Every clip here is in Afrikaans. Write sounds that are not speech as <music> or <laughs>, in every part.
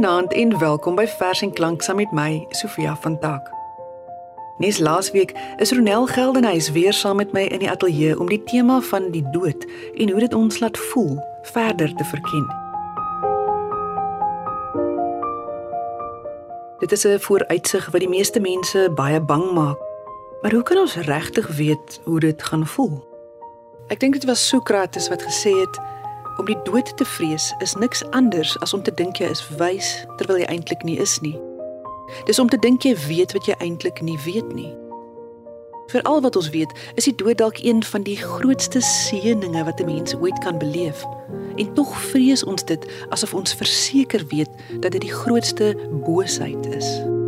Goeienaand en welkom by Vers en Klank saam met my, Sofia van Tak. Nes laasweek is Ronel Geldenhuys weer saam met my in die ateljee om die tema van die dood en hoe dit ons laat voel verder te verken. Dit is 'n vooruitsig wat die meeste mense baie bang maak. Maar hoe kan ons regtig weet hoe dit gaan voel? Ek dink dit was Sokrates wat gesê het om die dood te vrees is niks anders as om te dink jy is wys terwyl jy eintlik nie is nie. Dis om te dink jy weet wat jy eintlik nie weet nie. Vir al wat ons weet, is die dood dalk een van die grootste seëninge wat 'n mens ooit kan beleef. En tog vrees ons dit asof ons verseker weet dat dit die grootste boosheid is.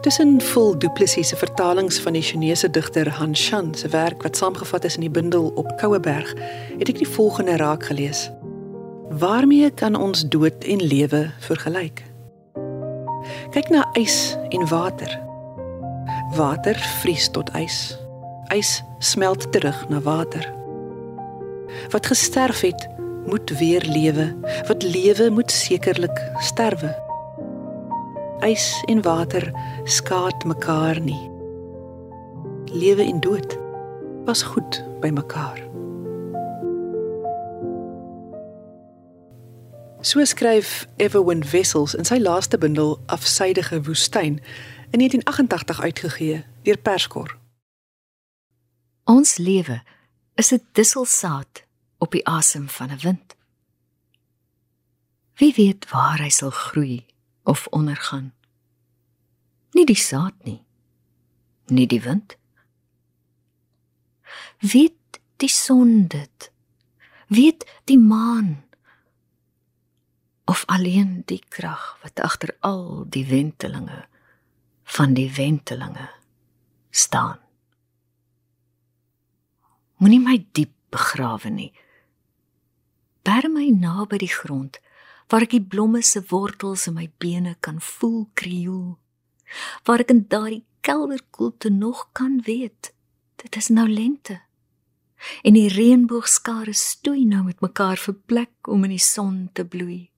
Tussen vol duplisies se vertalings van die Chinese digter Han Shan se werk wat saamgevat is in die bundel op Koueberg, het ek die volgende raak gelees. Waarmee kan ons dood en lewe vergelyk? Kyk na ys en water. Water vries tot ys. Ys smelt terug na water. Wat gesterf het, moet weer lewe. Wat lewe moet sekerlik sterwe. Ys en water skaad mekaar nie. Lewe en dood was goed by mekaar. So skryf Evelyn Wessels in sy laaste bundel Afsydige woestyn in 1988 uitgegee deur Perskor. Ons lewe is 'n disselsaad op die asem van 'n wind. Wie weet waar hy sal groei of ondergaan? Nie die saad nie. Nie die wind. Weet die son dit? Weet die maan? of alleen die krag wat agter al die wentelinge van die wentelinge staan. Moenie my diep begrawe nie. Bær my naby die grond waar ek die blomme se wortels in my bene kan voel krioel. Waar ek in daardie kelderkoelte nog kan weet dit is nou lente. En die reënboogskare stoei nou met mekaar vir plek om in die son te bloei.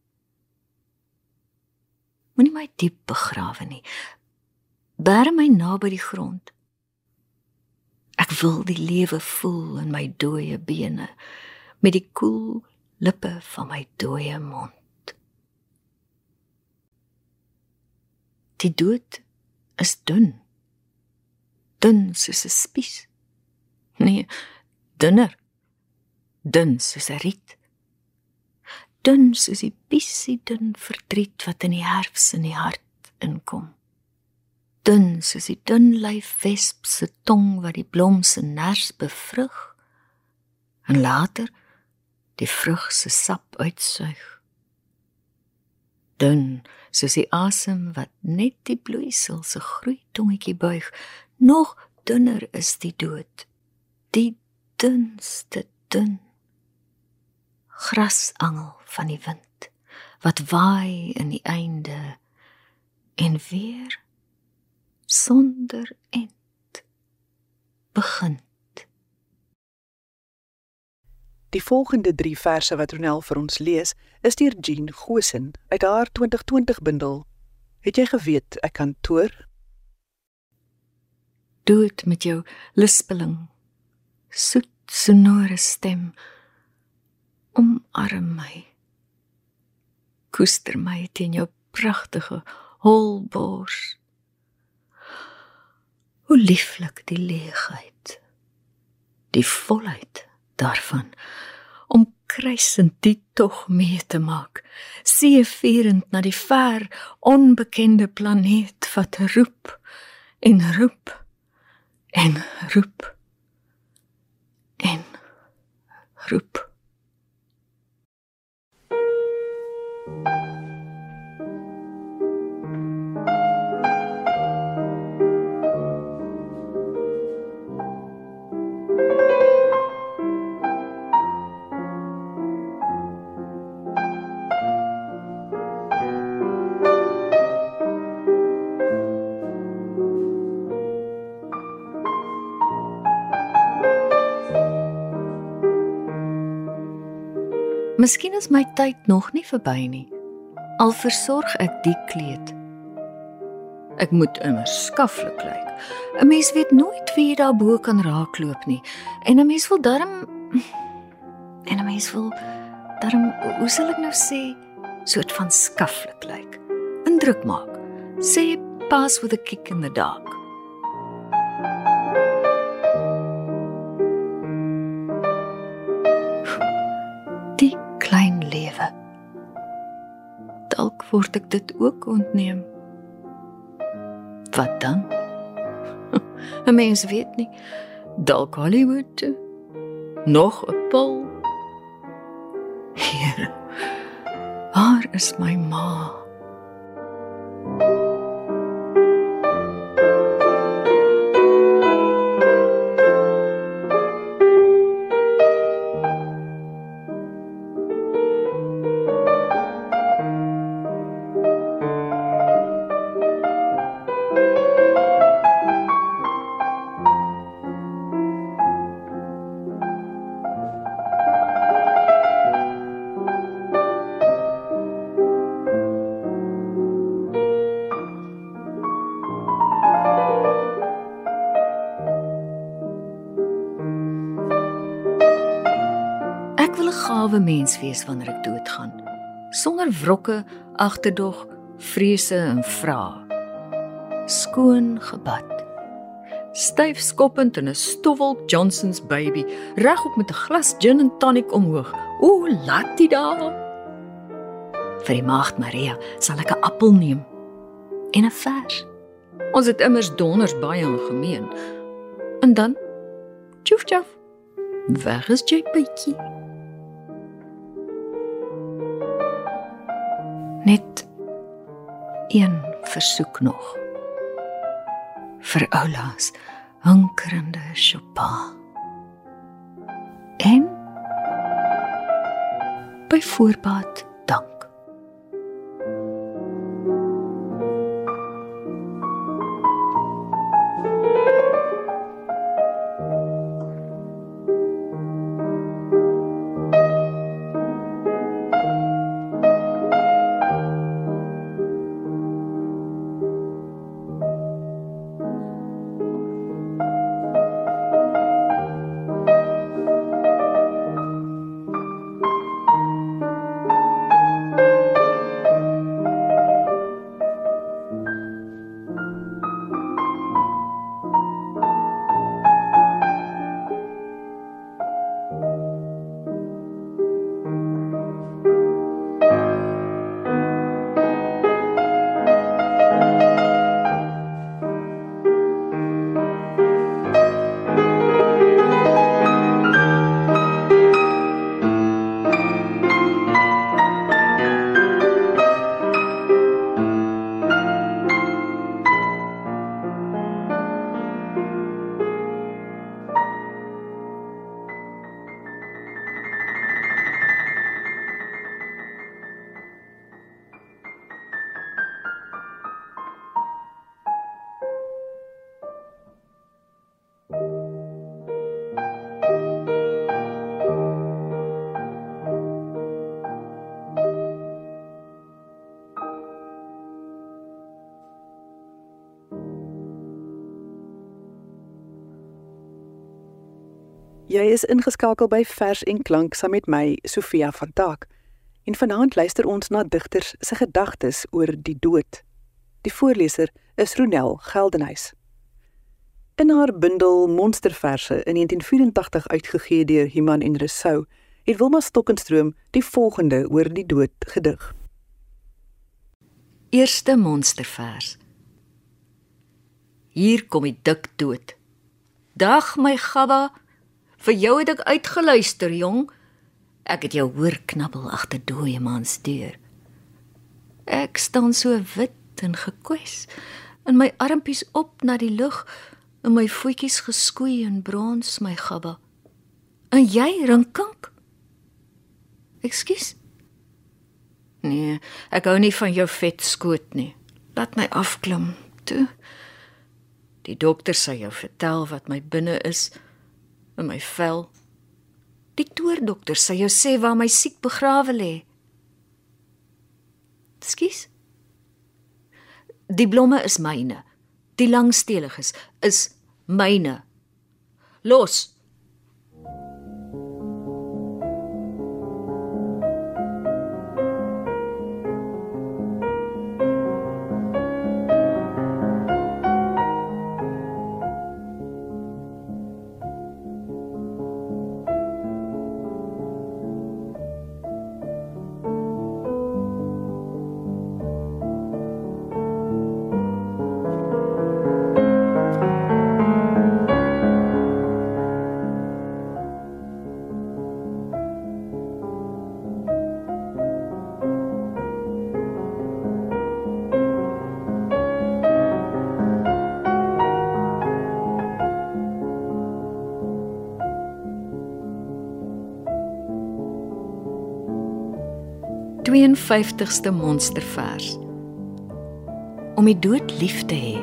Moenie my diep begrawe nie. Bær my naby die grond. Ek wil die lewe voel in my dooie bene met die koel lippe van my dooie mond. Die dood is dun. Dun soos 'n spies. Nee, dunner. Dun soos 'n riet dun soos die pissie dun verdriet wat in die herfs in die hart inkom. Dun soos die dun lyf wesp se tong wat die blom se ners bevrug en later die vrug se sap uitsuig. Dun soos die asem wat net die bloeisel se groei tongetjie buig, nog dunner is die dood. Die dunste dun grasangel van die wind wat waai in die einde en weer sonder end begin Die volgende 3 verse wat Ronel vir ons lees, is deur Jean Gosen uit haar 2020 bundel. Het jy geweet ek kan toer? Dood met jou lispeling. Soet sonore stem omarm my. Koester my teen jou pragtige holbors. Hoe lieflik die leegheid. Die volheid daarvan om kruisend die tog mee te maak. Seevierend na die ver onbekende planeet wat roep en roep en roep en roep. Miskien is my tyd nog nie verby nie. Al versorg ek die kleed. Ek moet immer skaflik lyk. 'n Mens weet nooit wie daarbo kan raakloop nie. En 'n mens wil darm en 'n mens wil darm hoe sal ek nou sê, soort van skaflik lyk. Indruk maak. Sê pass with a kick in the dark. Word ek dit ook ontneem. Wat dan? <laughs> 'n Mens weet nie. Dalk Hollywood. toe. Nog 'n pil. Here. Waar is my ma? Wees wanneer ek doodgaan. Sonder wrokke, agterdog, vrese en vrae. Skoon gebad. Styf skoppend in 'n stowwel Johnson's baby, regop met 'n glas gin en tonic omhoog. O, laat dit daar. Vir die maagd Maria sal ek 'n appel neem en 'n vers. Ons het immers donders baie in gemeen. En dan tjoef tjoef. Waar is jy bytjie? Net een versoek nog. Vir oulaas hunkerende Chopin. En by voorbaat Jy is ingeskakel by Vers en Klank saam met my, Sofia van Taak. En vanaand luister ons na digters se gedagtes oor die dood. Die voorleser is Ronel Geldenhuys. In haar bundel Monsterverse in 1984 uitgegee deur Human en Resou, het Wilma Stokenstroom die volgende oor die dood gedig. Eerste monstervers. Hier kom die dik dood. Dag my gabba, vir jou het ek uitgeluister, jong. Ek het jou hoor knabbel agter dooie man se deur. Ek staan so wit en gekwes, in my armpies op na die lug, en my voetjies geskoei in brons my gabba. En jy rinkink? Ekskuus. Nee, ek hou nie van jou vet skoot nie. Laat my afklim, toe. Die dokter sê jou vertel wat my binne is in my vel. Die toordokter sê jou sê waar my siek begrawe lê. Skus. Die blomme is myne. Die langsteliges is myne. Los. 52ste monstervers. Om die dood lief te hê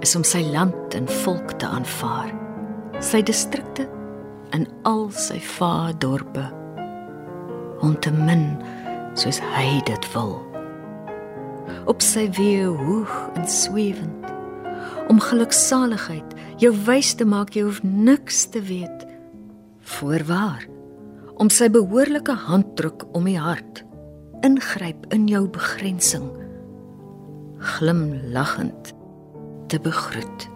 is om sy land en volk te aanvaar. Sy distrikte en al sy vaardorpe om te min soos hy dit wil. Op sy weë hoog en swewend om geluksaligheid jou wys te maak jy hoef niks te weet. Voorwaar om sy behoorlike handdruk om die hart ingryp in jou begrensing glimlaggend te begroet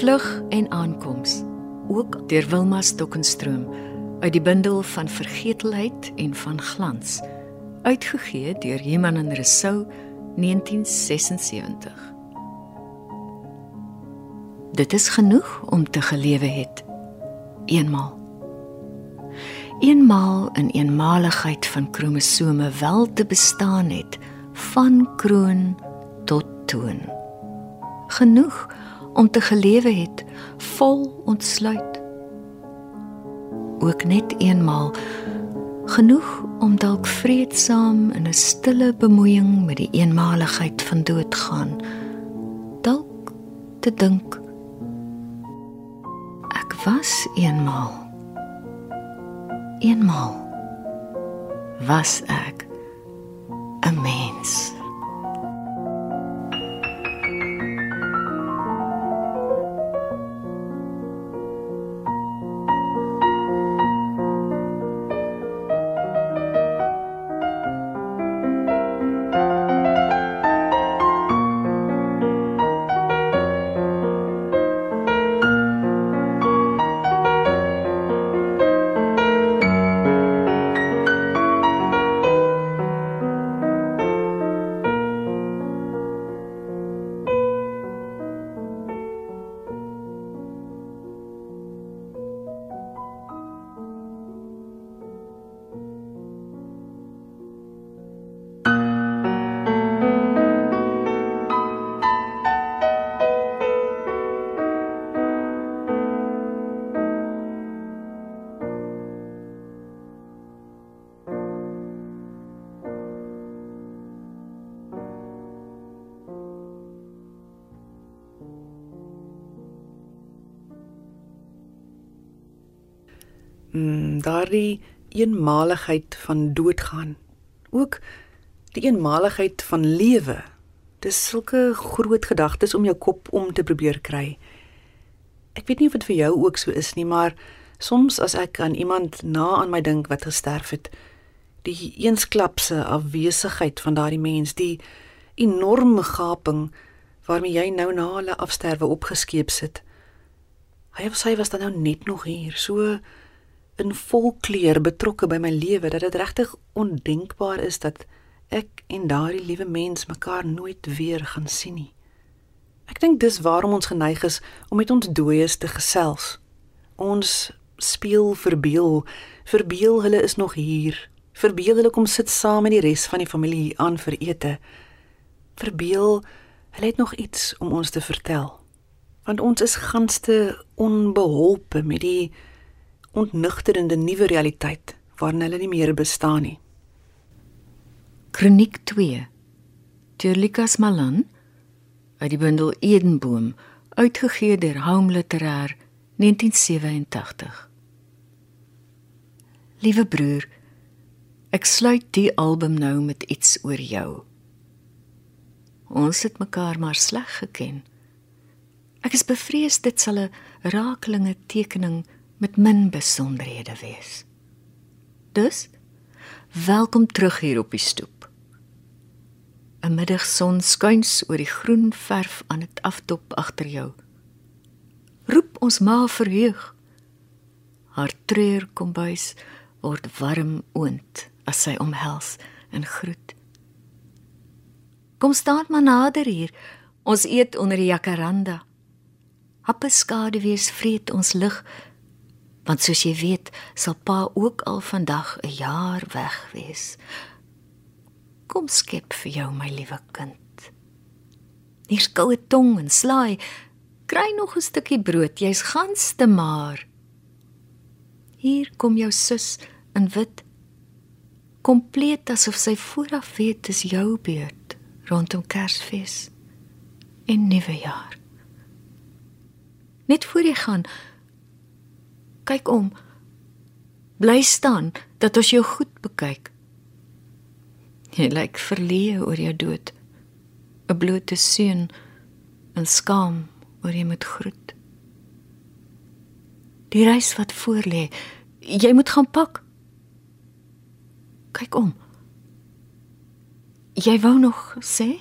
Vlug en aankoms ook deur Wilma Stokenstroom uit die bundel van vergetelheid en van glans uitgegee deur Iman en Resou 1976 Dit is genoeg om te gelewe het. Eenmal eenmal in eenmaligheid van kromosome wel te bestaan het van kroon tot toon. Genoeg om te gelewe het vol ontsluit. Ook net eenmal genoeg om dalk vreedsaam in 'n stille bemoeiing met die eenmaligheid van doodgaan dalk te dink ek was eenmal eenmal was ek 'n mens daardie eenmaligheid van doodgaan. Ook die eenmaligheid van lewe. Dis sulke groot gedagtes om jou kop om te probeer kry. Ek weet nie of dit vir jou ook so is nie, maar soms as ek aan iemand na aan my dink wat gesterf het, die eensklapse afwesigheid van daardie mens, die enorme gaping waarmee jy nou na hulle afsterwe opgeskeep sit. Hy of sy was dan nou net nog hier, so in volkleur betrokke by my lewe dat dit regtig ondenkbaar is dat ek en daardie liewe mens mekaar nooit weer gaan sien nie. Ek dink dis waarom ons geneig is om met ons dooies te gesels. Ons speel verbeel, verbeel hulle is nog hier. Verbeel hulle kom sit saam met die res van die familie aan vir ete. Verbeel hulle het nog iets om ons te vertel. Want ons is ganste onbeholpe met die ontnugterende nuwe realiteit waarin hulle nie meer bestaan nie. Kroniek 2 deur Lukas Malan uit die bundel Edenboom uitgegee deur Home Literair 1987 Liewe broer ek sluit die album nou met iets oor jou. Ons het mekaar maar sleg geken. Ek is bevrees dit sal 'n rakelinge tekening met min besonderhede wees Dus welkom terug hier op die stoep 'n middagson skuins oor die groen verf aan dit aftop agter jou. Roep ons ma verheug. Haar treur kombuis word warm oond as sy omhels en groet. Kom staan maar nader hier. Ons eet onder die jacaranda. Happe skade wees vreet ons lig. Want soos jy weet, sal pa ook al vandag 'n jaar weg wees. Kom skep vir jou my liewe kind. Hier's koue tong en slaai. Kry nog 'n stukkie brood, jy's gans te maar. Hier kom jou sus in wit. Kompleet asof sy vooraf weet dis jou beurt rondom Kersfees en Nuwejaar. Net voor jy gaan kyk om. Bly staan dat ons jou goed bekyk. Jy lyk verleë oor jou dood. 'n Blote seun en skaam oor jy moet groet. Die reis wat voor lê, jy moet gaan pak. Kyk om. Jy wou nog sê?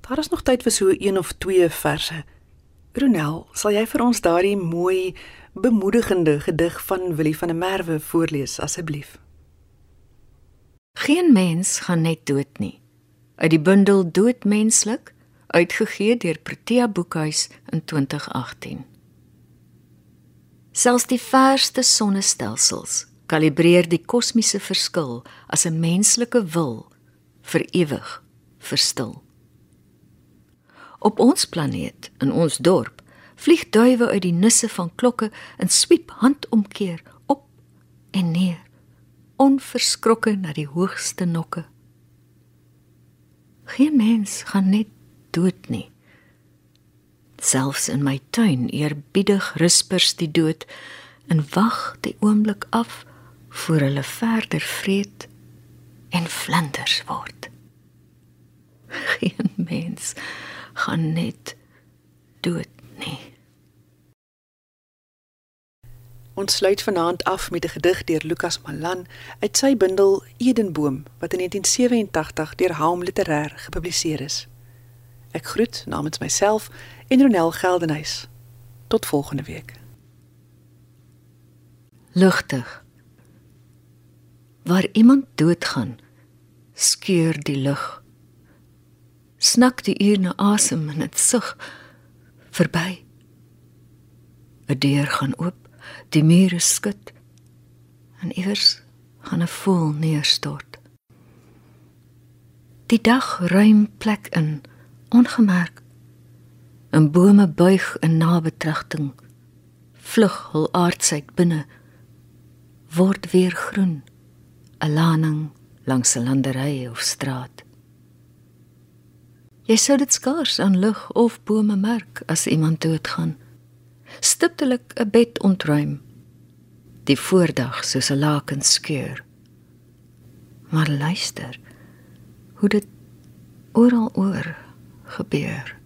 Daar is nog tyd vir so een of twee verse. Ronel, sal jy vir ons daardie mooi, bemoedigende gedig van Willie van der Merwe voorlees asseblief? Geen mens gaan net dood nie. Uit die bundel Doodmenslik, uitgegee deur Protea Boekhuis in 2018. Selfs die verste sonnestelsels kalibreer die kosmiese verskil as 'n menslike wil vir ewig verstil. Op ons planeet, in ons dorp, vlieg duwe uit die nisse van klokke en swiep handomkeer op en neer onverskrokke na die hoogste nokke. Geen mens gaan net dood nie. Selfs in my tuin eerbiedig rispers die dood en wag die oomblik af voor hulle verder vreet en vlinders word. Geen mens gaan net dood nie. Ons sluit vanaand af met 'n gedig deur Lukas Malan uit sy bundel Edenboom wat in 1987 deur Haum Literair gepubliseer is. Ek groet namens myself en Ronel Geldenhuys. Tot volgende week. Lugtig. Waar iemand doodgaan, skeur die lug. Snak die uur na asem en dit sug verby. 'n Deur gaan oop die mure skud en iewers gaan 'n voel neerstort. Die dag ruim plek in ongemerk. 'n Bome buig in nabetragting. Vlug hul aardsheid binne word weer groen. 'n Laning langs 'n landery of straat. Jy sou dit skaars aan lig of bome merk as iemand doodgaan stiptelik 'n bed ontruim. Die voordag soos 'n laken skeur. Maar luister hoe dit oral oor gebeur.